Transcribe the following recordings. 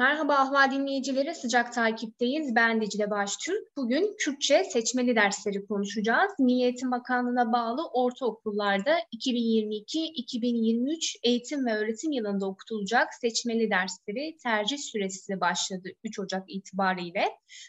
Merhaba Ahval dinleyicileri, sıcak takipteyiz. Ben Dicle Baştürk. Bugün Kürtçe seçmeli dersleri konuşacağız. Milli Bakanlığı'na bağlı ortaokullarda 2022-2023 eğitim ve öğretim yılında okutulacak seçmeli dersleri tercih süresi başladı 3 Ocak itibariyle.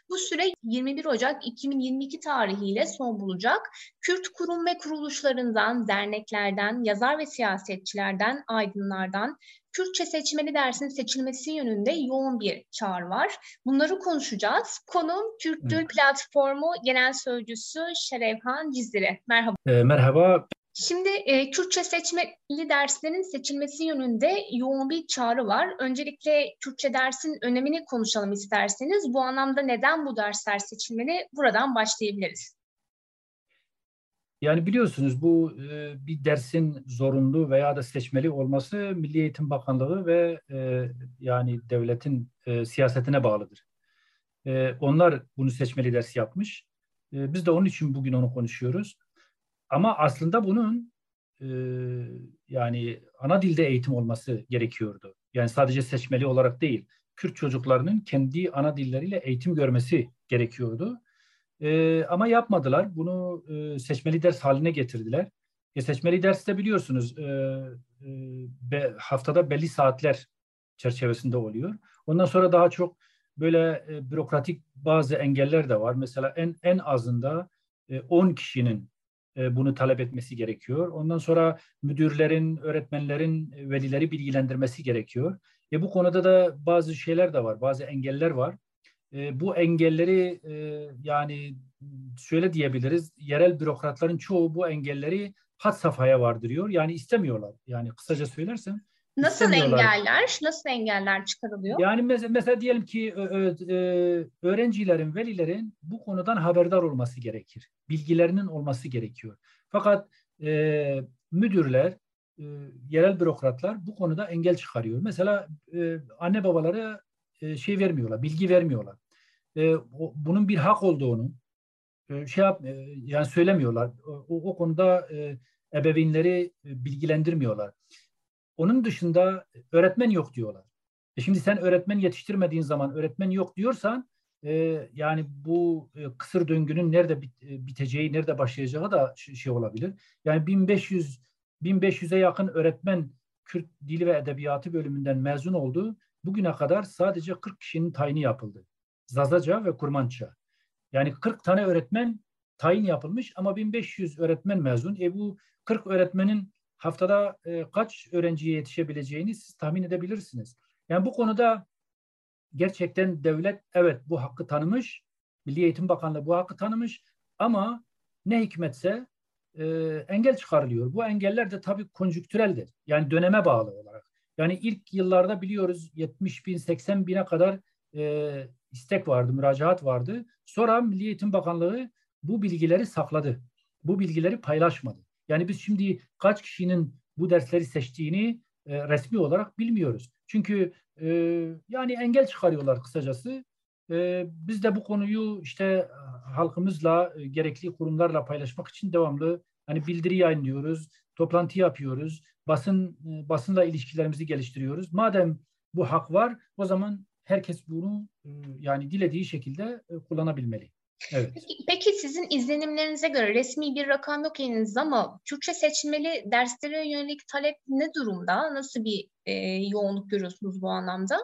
Bu süre 21 Ocak 2022 tarihiyle son bulacak. Kürt kurum ve kuruluşlarından, derneklerden, yazar ve siyasetçilerden, aydınlardan, Kürtçe seçmeli dersin seçilmesi yönünde yoğun bir çağrı var. Bunları konuşacağız. Konum Kürt Dil Platformu Genel Sözcüsü Şerevhan Cizire. Merhaba. E, merhaba. Şimdi e, Kürtçe seçmeli derslerin seçilmesi yönünde yoğun bir çağrı var. Öncelikle Kürtçe dersin önemini konuşalım isterseniz. Bu anlamda neden bu dersler seçilmeli? Buradan başlayabiliriz. Yani biliyorsunuz bu e, bir dersin zorunlu veya da seçmeli olması Milli Eğitim Bakanlığı ve e, yani devletin e, siyasetine bağlıdır. Onlar bunu seçmeli ders yapmış. Biz de onun için bugün onu konuşuyoruz. Ama aslında bunun yani ana dilde eğitim olması gerekiyordu. Yani sadece seçmeli olarak değil, Kürt çocuklarının kendi ana dilleriyle eğitim görmesi gerekiyordu. E, ama yapmadılar. Bunu e, seçmeli ders haline getirdiler. E, seçmeli ders de biliyorsunuz e, e, be, haftada belli saatler çerçevesinde oluyor. Ondan sonra daha çok böyle e, bürokratik bazı engeller de var. Mesela en en azında e, 10 kişinin e, bunu talep etmesi gerekiyor. Ondan sonra müdürlerin, öğretmenlerin, velileri bilgilendirmesi gerekiyor. E, bu konuda da bazı şeyler de var, bazı engeller var e, bu engelleri e, yani şöyle diyebiliriz yerel bürokratların çoğu bu engelleri hat safhaya vardırıyor. Yani istemiyorlar. Yani kısaca söylersem Nasıl engeller? Nasıl engeller çıkarılıyor? Yani mesela, mesela diyelim ki öğrencilerin, velilerin bu konudan haberdar olması gerekir. Bilgilerinin olması gerekiyor. Fakat e, müdürler, e, yerel bürokratlar bu konuda engel çıkarıyor. Mesela e, anne babalara e, şey vermiyorlar, bilgi vermiyorlar. E, o, bunun bir hak olduğunu e, şey yap, e, yani söylemiyorlar. O, o konuda e, ebeveynleri e, bilgilendirmiyorlar. Onun dışında öğretmen yok diyorlar. E şimdi sen öğretmen yetiştirmediğin zaman öğretmen yok diyorsan e, yani bu e, kısır döngünün nerede bit, e, biteceği, nerede başlayacağı da şey olabilir. Yani 1500 1500'e yakın öğretmen Kürt Dili ve Edebiyatı bölümünden mezun oldu. Bugüne kadar sadece 40 kişinin tayini yapıldı. Zazaca ve Kurmança. Yani 40 tane öğretmen tayin yapılmış ama 1500 öğretmen mezun. E bu 40 öğretmenin haftada e, kaç öğrenciye yetişebileceğini siz tahmin edebilirsiniz. Yani bu konuda gerçekten devlet evet bu hakkı tanımış, Milli Eğitim Bakanlığı bu hakkı tanımış ama ne hikmetse e, engel çıkarılıyor. Bu engeller de tabii konjüktüreldir. Yani döneme bağlı olarak. Yani ilk yıllarda biliyoruz 70 bin, 80 bine kadar e, istek vardı, müracaat vardı. Sonra Milli Eğitim Bakanlığı bu bilgileri sakladı. Bu bilgileri paylaşmadı. Yani biz şimdi kaç kişinin bu dersleri seçtiğini e, resmi olarak bilmiyoruz. Çünkü e, yani engel çıkarıyorlar kısacası. E, biz de bu konuyu işte halkımızla, e, gerekli kurumlarla paylaşmak için devamlı hani bildiri yayınlıyoruz, toplantı yapıyoruz, basın e, basınla ilişkilerimizi geliştiriyoruz. Madem bu hak var, o zaman herkes bunu e, yani dilediği şekilde e, kullanabilmeli. Evet. Peki, peki sizin izlenimlerinize göre resmi bir rakam yok elinizde ama Türkçe seçmeli derslere yönelik talep ne durumda? Nasıl bir e, yoğunluk görüyorsunuz bu anlamda?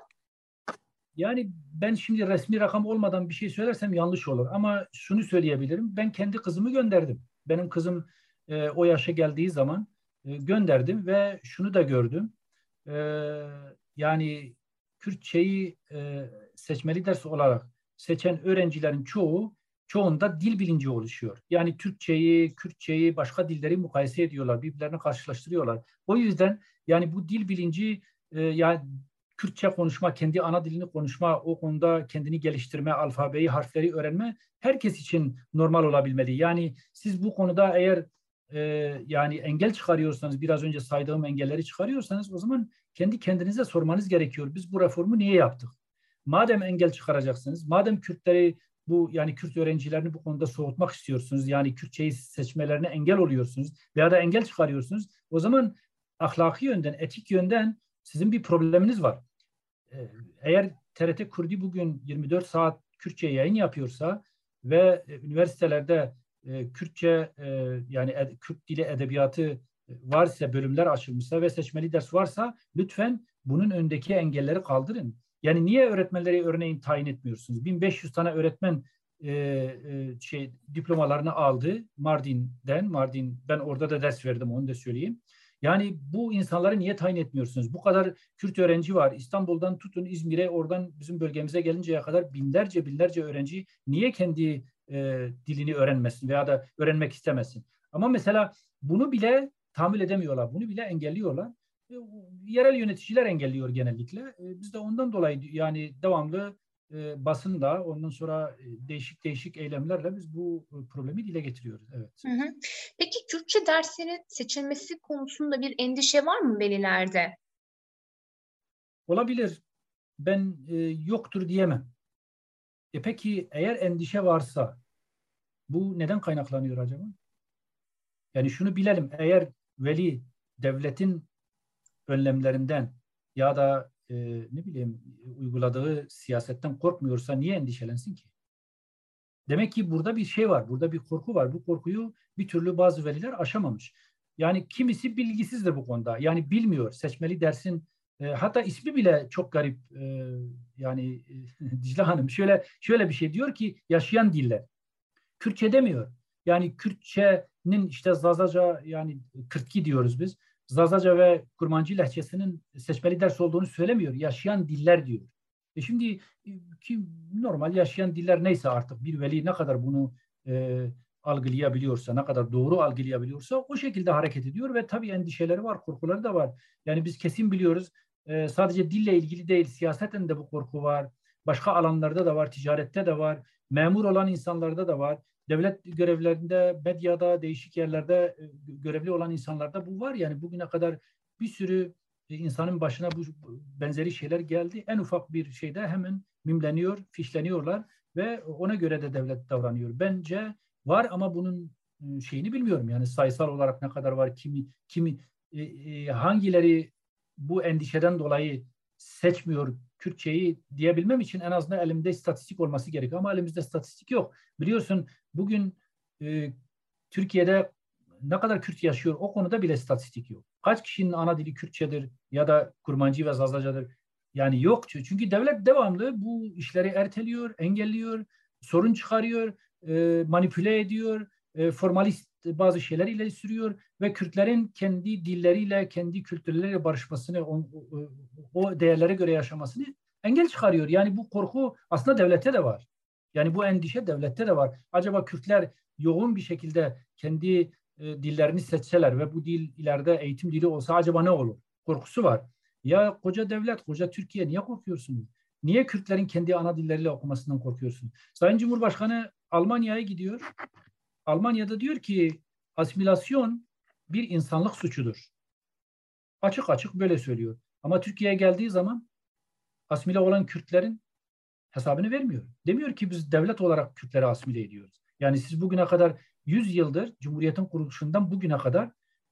Yani ben şimdi resmi rakam olmadan bir şey söylersem yanlış olur. Ama şunu söyleyebilirim. Ben kendi kızımı gönderdim. Benim kızım e, o yaşa geldiği zaman e, gönderdim ve şunu da gördüm. E, yani Kürtçeyi e, seçmeli ders olarak seçen öğrencilerin çoğu çoğunda dil bilinci oluşuyor. Yani Türkçeyi, Kürtçeyi, başka dilleri mukayese ediyorlar, birbirlerini karşılaştırıyorlar. O yüzden yani bu dil bilinci e, yani Kürtçe konuşma, kendi ana dilini konuşma, o konuda kendini geliştirme, alfabeyi, harfleri öğrenme herkes için normal olabilmeli. Yani siz bu konuda eğer e, yani engel çıkarıyorsanız, biraz önce saydığım engelleri çıkarıyorsanız o zaman kendi kendinize sormanız gerekiyor. Biz bu reformu niye yaptık? Madem engel çıkaracaksınız, madem Kürtleri bu yani Kürt öğrencilerini bu konuda soğutmak istiyorsunuz. Yani Kürtçeyi seçmelerine engel oluyorsunuz veya da engel çıkarıyorsunuz. O zaman ahlaki yönden, etik yönden sizin bir probleminiz var. Ee, eğer TRT Kurdi bugün 24 saat Kürtçe yayın yapıyorsa ve üniversitelerde e, Kürtçe e, yani ed, Kürt dili edebiyatı e, varsa bölümler açılmışsa ve seçmeli ders varsa lütfen bunun öndeki engelleri kaldırın. Yani niye öğretmenleri örneğin tayin etmiyorsunuz? 1500 tane öğretmen e, e, şey diplomalarını aldı Mardin'den. Mardin ben orada da ders verdim onu da söyleyeyim. Yani bu insanları niye tayin etmiyorsunuz? Bu kadar Kürt öğrenci var. İstanbul'dan tutun İzmir'e oradan bizim bölgemize gelinceye kadar binlerce binlerce öğrenci niye kendi e, dilini öğrenmesin veya da öğrenmek istemesin? Ama mesela bunu bile tahammül edemiyorlar. Bunu bile engelliyorlar. E, yerel yöneticiler engelliyor genellikle. E, biz de ondan dolayı yani devamlı e, basında ondan sonra e, değişik değişik eylemlerle biz bu e, problemi dile getiriyoruz. Evet. Hı hı. Peki Kürtçe derslerin seçilmesi konusunda bir endişe var mı velilerde? Olabilir. Ben e, yoktur diyemem. E peki eğer endişe varsa bu neden kaynaklanıyor acaba? Yani şunu bilelim. Eğer veli devletin önlemlerinden ya da e, ne bileyim uyguladığı siyasetten korkmuyorsa niye endişelensin ki? Demek ki burada bir şey var, burada bir korku var. Bu korkuyu bir türlü bazı veliler aşamamış. Yani kimisi bilgisizdir bu konuda. Yani bilmiyor. Seçmeli dersin e, hatta ismi bile çok garip. E, yani Dicle Hanım şöyle şöyle bir şey diyor ki yaşayan diller. Kürtçe demiyor. Yani Kürtçenin işte Zazaca yani Kırtki diyoruz biz. Zazaca ve Kurmancı lehçesinin seçmeli ders olduğunu söylemiyor. Yaşayan diller diyor. E şimdi e, ki normal yaşayan diller neyse artık bir veli ne kadar bunu e, algılayabiliyorsa, ne kadar doğru algılayabiliyorsa o şekilde hareket ediyor ve tabii endişeleri var, korkuları da var. Yani biz kesin biliyoruz e, sadece dille ilgili değil, siyaseten de bu korku var. Başka alanlarda da var, ticarette de var, memur olan insanlarda da var devlet görevlerinde, medyada, değişik yerlerde e, görevli olan insanlarda bu var. Yani bugüne kadar bir sürü e, insanın başına bu benzeri şeyler geldi. En ufak bir şeyde hemen mimleniyor, fişleniyorlar ve ona göre de devlet davranıyor. Bence var ama bunun e, şeyini bilmiyorum. Yani sayısal olarak ne kadar var, kimi kimi hangileri bu endişeden dolayı seçmiyor Kürtçeyi diyebilmem için en azından elimde istatistik olması gerekiyor. Ama elimizde istatistik yok. Biliyorsun bugün e, Türkiye'de ne kadar Kürt yaşıyor o konuda bile istatistik yok. Kaç kişinin ana dili Kürtçedir ya da Kurmancı ve Zazacadır? Yani yok. Çünkü devlet devamlı bu işleri erteliyor, engelliyor, sorun çıkarıyor, e, manipüle ediyor, e, formalist bazı şeyler ileri sürüyor ve Kürtlerin kendi dilleriyle, kendi kültürleriyle barışmasını, o, o değerlere göre yaşamasını engel çıkarıyor. Yani bu korku aslında devlette de var. Yani bu endişe devlette de var. Acaba Kürtler yoğun bir şekilde kendi e, dillerini seçseler ve bu dil ileride eğitim dili olsa acaba ne olur? Korkusu var. Ya koca devlet, koca Türkiye niye korkuyorsunuz? Niye Kürtlerin kendi ana dilleriyle okumasından korkuyorsunuz? Sayın Cumhurbaşkanı Almanya'ya gidiyor. Almanya'da diyor ki asimilasyon bir insanlık suçudur. Açık açık böyle söylüyor. Ama Türkiye'ye geldiği zaman asimile olan Kürtlerin hesabını vermiyor. Demiyor ki biz devlet olarak Kürtleri asimile ediyoruz. Yani siz bugüne kadar 100 yıldır Cumhuriyet'in kuruluşundan bugüne kadar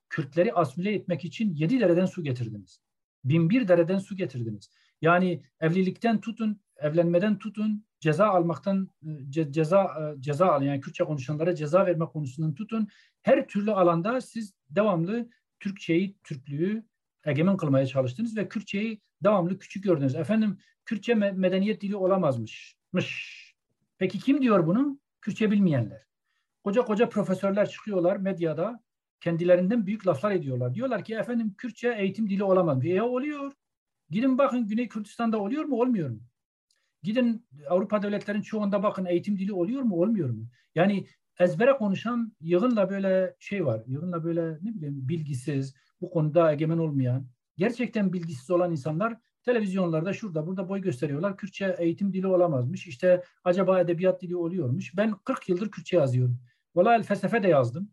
Kürtleri asimile etmek için 7 dereden su getirdiniz. 1001 dereden su getirdiniz. Yani evlilikten tutun, evlenmeden tutun, ceza almaktan ce, ceza e, ceza al yani Kürtçe konuşanlara ceza verme konusundan tutun her türlü alanda siz devamlı Türkçeyi, Türklüğü egemen kılmaya çalıştınız ve Kürtçeyi devamlı küçük gördünüz. Efendim Kürtçe medeniyet dili olamazmış. Peki kim diyor bunu? Kürtçe bilmeyenler. Koca koca profesörler çıkıyorlar medyada kendilerinden büyük laflar ediyorlar. Diyorlar ki efendim Kürtçe eğitim dili olamaz. E oluyor. Gidin bakın Güney Kürtistan'da oluyor mu olmuyor mu? Gidin Avrupa devletlerinin çoğunda bakın eğitim dili oluyor mu olmuyor mu? Yani ezbere konuşan yığınla böyle şey var. Yığınla böyle ne bileyim bilgisiz, bu konuda egemen olmayan, gerçekten bilgisiz olan insanlar televizyonlarda şurada burada boy gösteriyorlar. Kürtçe eğitim dili olamazmış. İşte acaba edebiyat dili oluyormuş. Ben 40 yıldır Kürtçe yazıyorum. Valla felsefe de yazdım.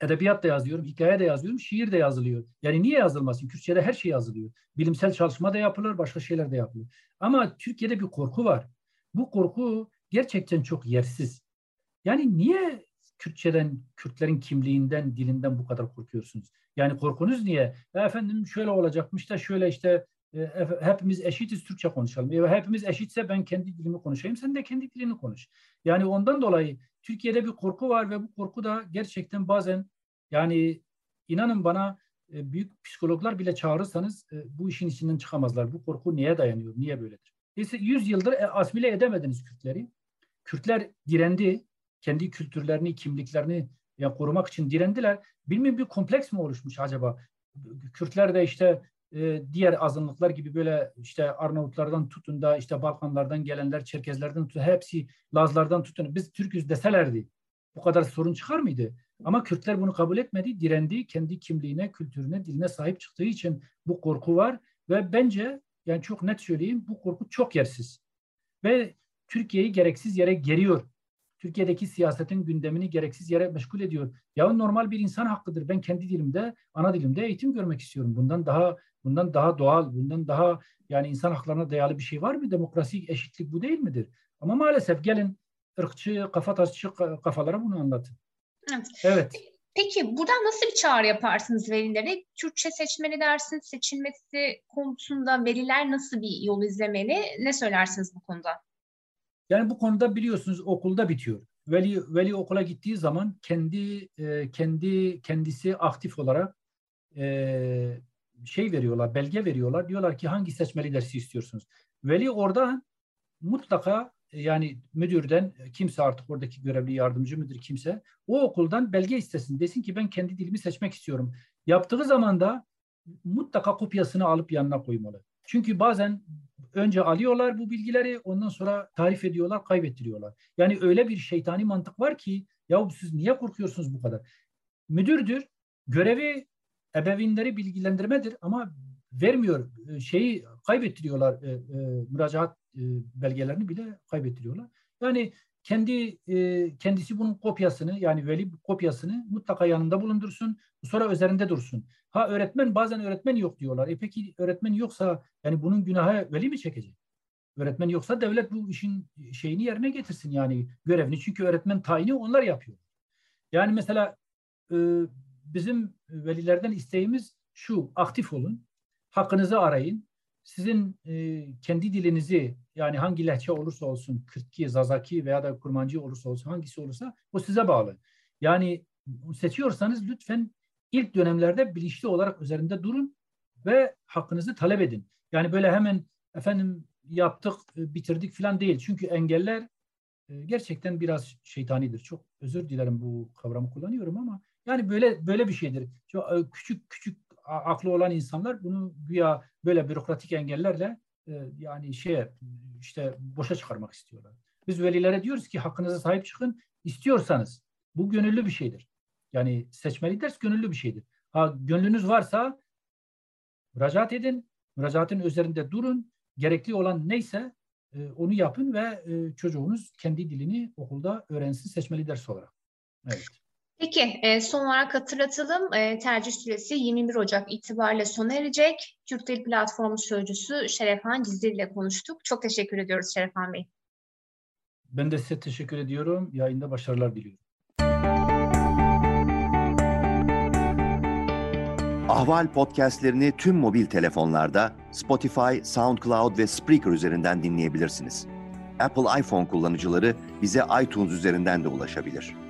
Edebiyat da yazıyorum, hikaye de yazıyorum, şiir de yazılıyor. Yani niye yazılmasın? Kürtçe'de her şey yazılıyor. Bilimsel çalışma da yapılır, başka şeyler de yapılır. Ama Türkiye'de bir korku var. Bu korku gerçekten çok yersiz. Yani niye Kürtçeden, Kürtlerin kimliğinden, dilinden bu kadar korkuyorsunuz? Yani korkunuz niye? Efendim şöyle olacakmış da şöyle işte e, hepimiz eşitiz Türkçe konuşalım. E, hepimiz eşitse ben kendi dilimi konuşayım, sen de kendi dilini konuş. Yani ondan dolayı Türkiye'de bir korku var ve bu korku da gerçekten bazen yani inanın bana e, büyük psikologlar bile çağırırsanız e, bu işin içinden çıkamazlar. Bu korku niye dayanıyor, niye böyledir? İşte 100 yıldır e, asimile edemediniz Kürtleri. Kürtler direndi, kendi kültürlerini, kimliklerini yani korumak için direndiler. Bilmiyorum bir kompleks mi oluşmuş acaba? Kürtler de işte e, diğer azınlıklar gibi böyle işte Arnavutlardan tutun da işte Balkanlardan gelenler, Çerkezlerden tutun hepsi Lazlardan tutun. Biz Türküz deselerdi bu kadar sorun çıkar mıydı? Ama Kürtler bunu kabul etmedi, direndi. Kendi kimliğine, kültürüne, diline sahip çıktığı için bu korku var ve bence yani çok net söyleyeyim bu korku çok yersiz. Ve Türkiye'yi gereksiz yere geriyor. Türkiye'deki siyasetin gündemini gereksiz yere meşgul ediyor. Ya normal bir insan hakkıdır. Ben kendi dilimde, ana dilimde eğitim görmek istiyorum. Bundan daha bundan daha doğal, bundan daha yani insan haklarına dayalı bir şey var mı? Demokrasi, eşitlik bu değil midir? Ama maalesef gelin ırkçı, kafa tasçı kafalara bunu anlatın. Evet. evet. Peki buradan nasıl bir çağrı yaparsınız velilere? Türkçe seçmeli dersin seçilmesi konusunda veliler nasıl bir yol izlemeli? Ne söylersiniz bu konuda? Yani bu konuda biliyorsunuz okulda bitiyor. Veli veli okula gittiği zaman kendi e, kendi kendisi aktif olarak e, şey veriyorlar, belge veriyorlar. Diyorlar ki hangi seçmeli dersi istiyorsunuz? Veli orada mutlaka yani müdürden kimse artık oradaki görevli yardımcı müdür kimse o okuldan belge istesin. Desin ki ben kendi dilimi seçmek istiyorum. Yaptığı zaman da mutlaka kopyasını alıp yanına koymalı. Çünkü bazen önce alıyorlar bu bilgileri ondan sonra tarif ediyorlar, kaybettiriyorlar. Yani öyle bir şeytani mantık var ki ya siz niye korkuyorsunuz bu kadar? Müdürdür, görevi ebeveynleri bilgilendirmedir ama vermiyor. Şeyi kaybettiriyorlar, e, e, müracaat e, belgelerini bile kaybettiriyorlar. Yani kendi e, kendisi bunun kopyasını yani veli kopyasını mutlaka yanında bulundursun. Sonra üzerinde dursun. Ha öğretmen bazen öğretmen yok diyorlar. E peki öğretmen yoksa yani bunun günahı veli mi çekecek? Öğretmen yoksa devlet bu işin şeyini yerine getirsin yani görevini. Çünkü öğretmen tayini onlar yapıyor. Yani mesela e, bizim velilerden isteğimiz şu aktif olun. Hakkınızı arayın sizin e, kendi dilinizi yani hangi lehçe olursa olsun, Kırtki, Zazaki veya da Kurmancı olursa olsun hangisi olursa o size bağlı. Yani seçiyorsanız lütfen ilk dönemlerde bilinçli olarak üzerinde durun ve hakkınızı talep edin. Yani böyle hemen efendim yaptık, e, bitirdik falan değil. Çünkü engeller e, gerçekten biraz şeytanidir. Çok özür dilerim bu kavramı kullanıyorum ama yani böyle böyle bir şeydir. Çok e, küçük küçük aklı olan insanlar bunu güya böyle bürokratik engellerle e, yani şey işte boşa çıkarmak istiyorlar. Biz velilere diyoruz ki hakkınıza sahip çıkın istiyorsanız. Bu gönüllü bir şeydir. Yani seçmeli ders gönüllü bir şeydir. Ha gönlünüz varsa müracaat edin. Müracaatın üzerinde durun. Gerekli olan neyse e, onu yapın ve e, çocuğunuz kendi dilini okulda öğrensin seçmeli ders olarak. Evet. Peki e, son olarak hatırlatalım. E, tercih süresi 21 Ocak itibariyle sona erecek. Türk Dil Platformu Sözcüsü Şerefhan Cizdir ile konuştuk. Çok teşekkür ediyoruz Şerefhan Bey. Ben de size teşekkür ediyorum. Yayında başarılar diliyorum. Ahval podcastlerini tüm mobil telefonlarda Spotify, SoundCloud ve Spreaker üzerinden dinleyebilirsiniz. Apple iPhone kullanıcıları bize iTunes üzerinden de ulaşabilir.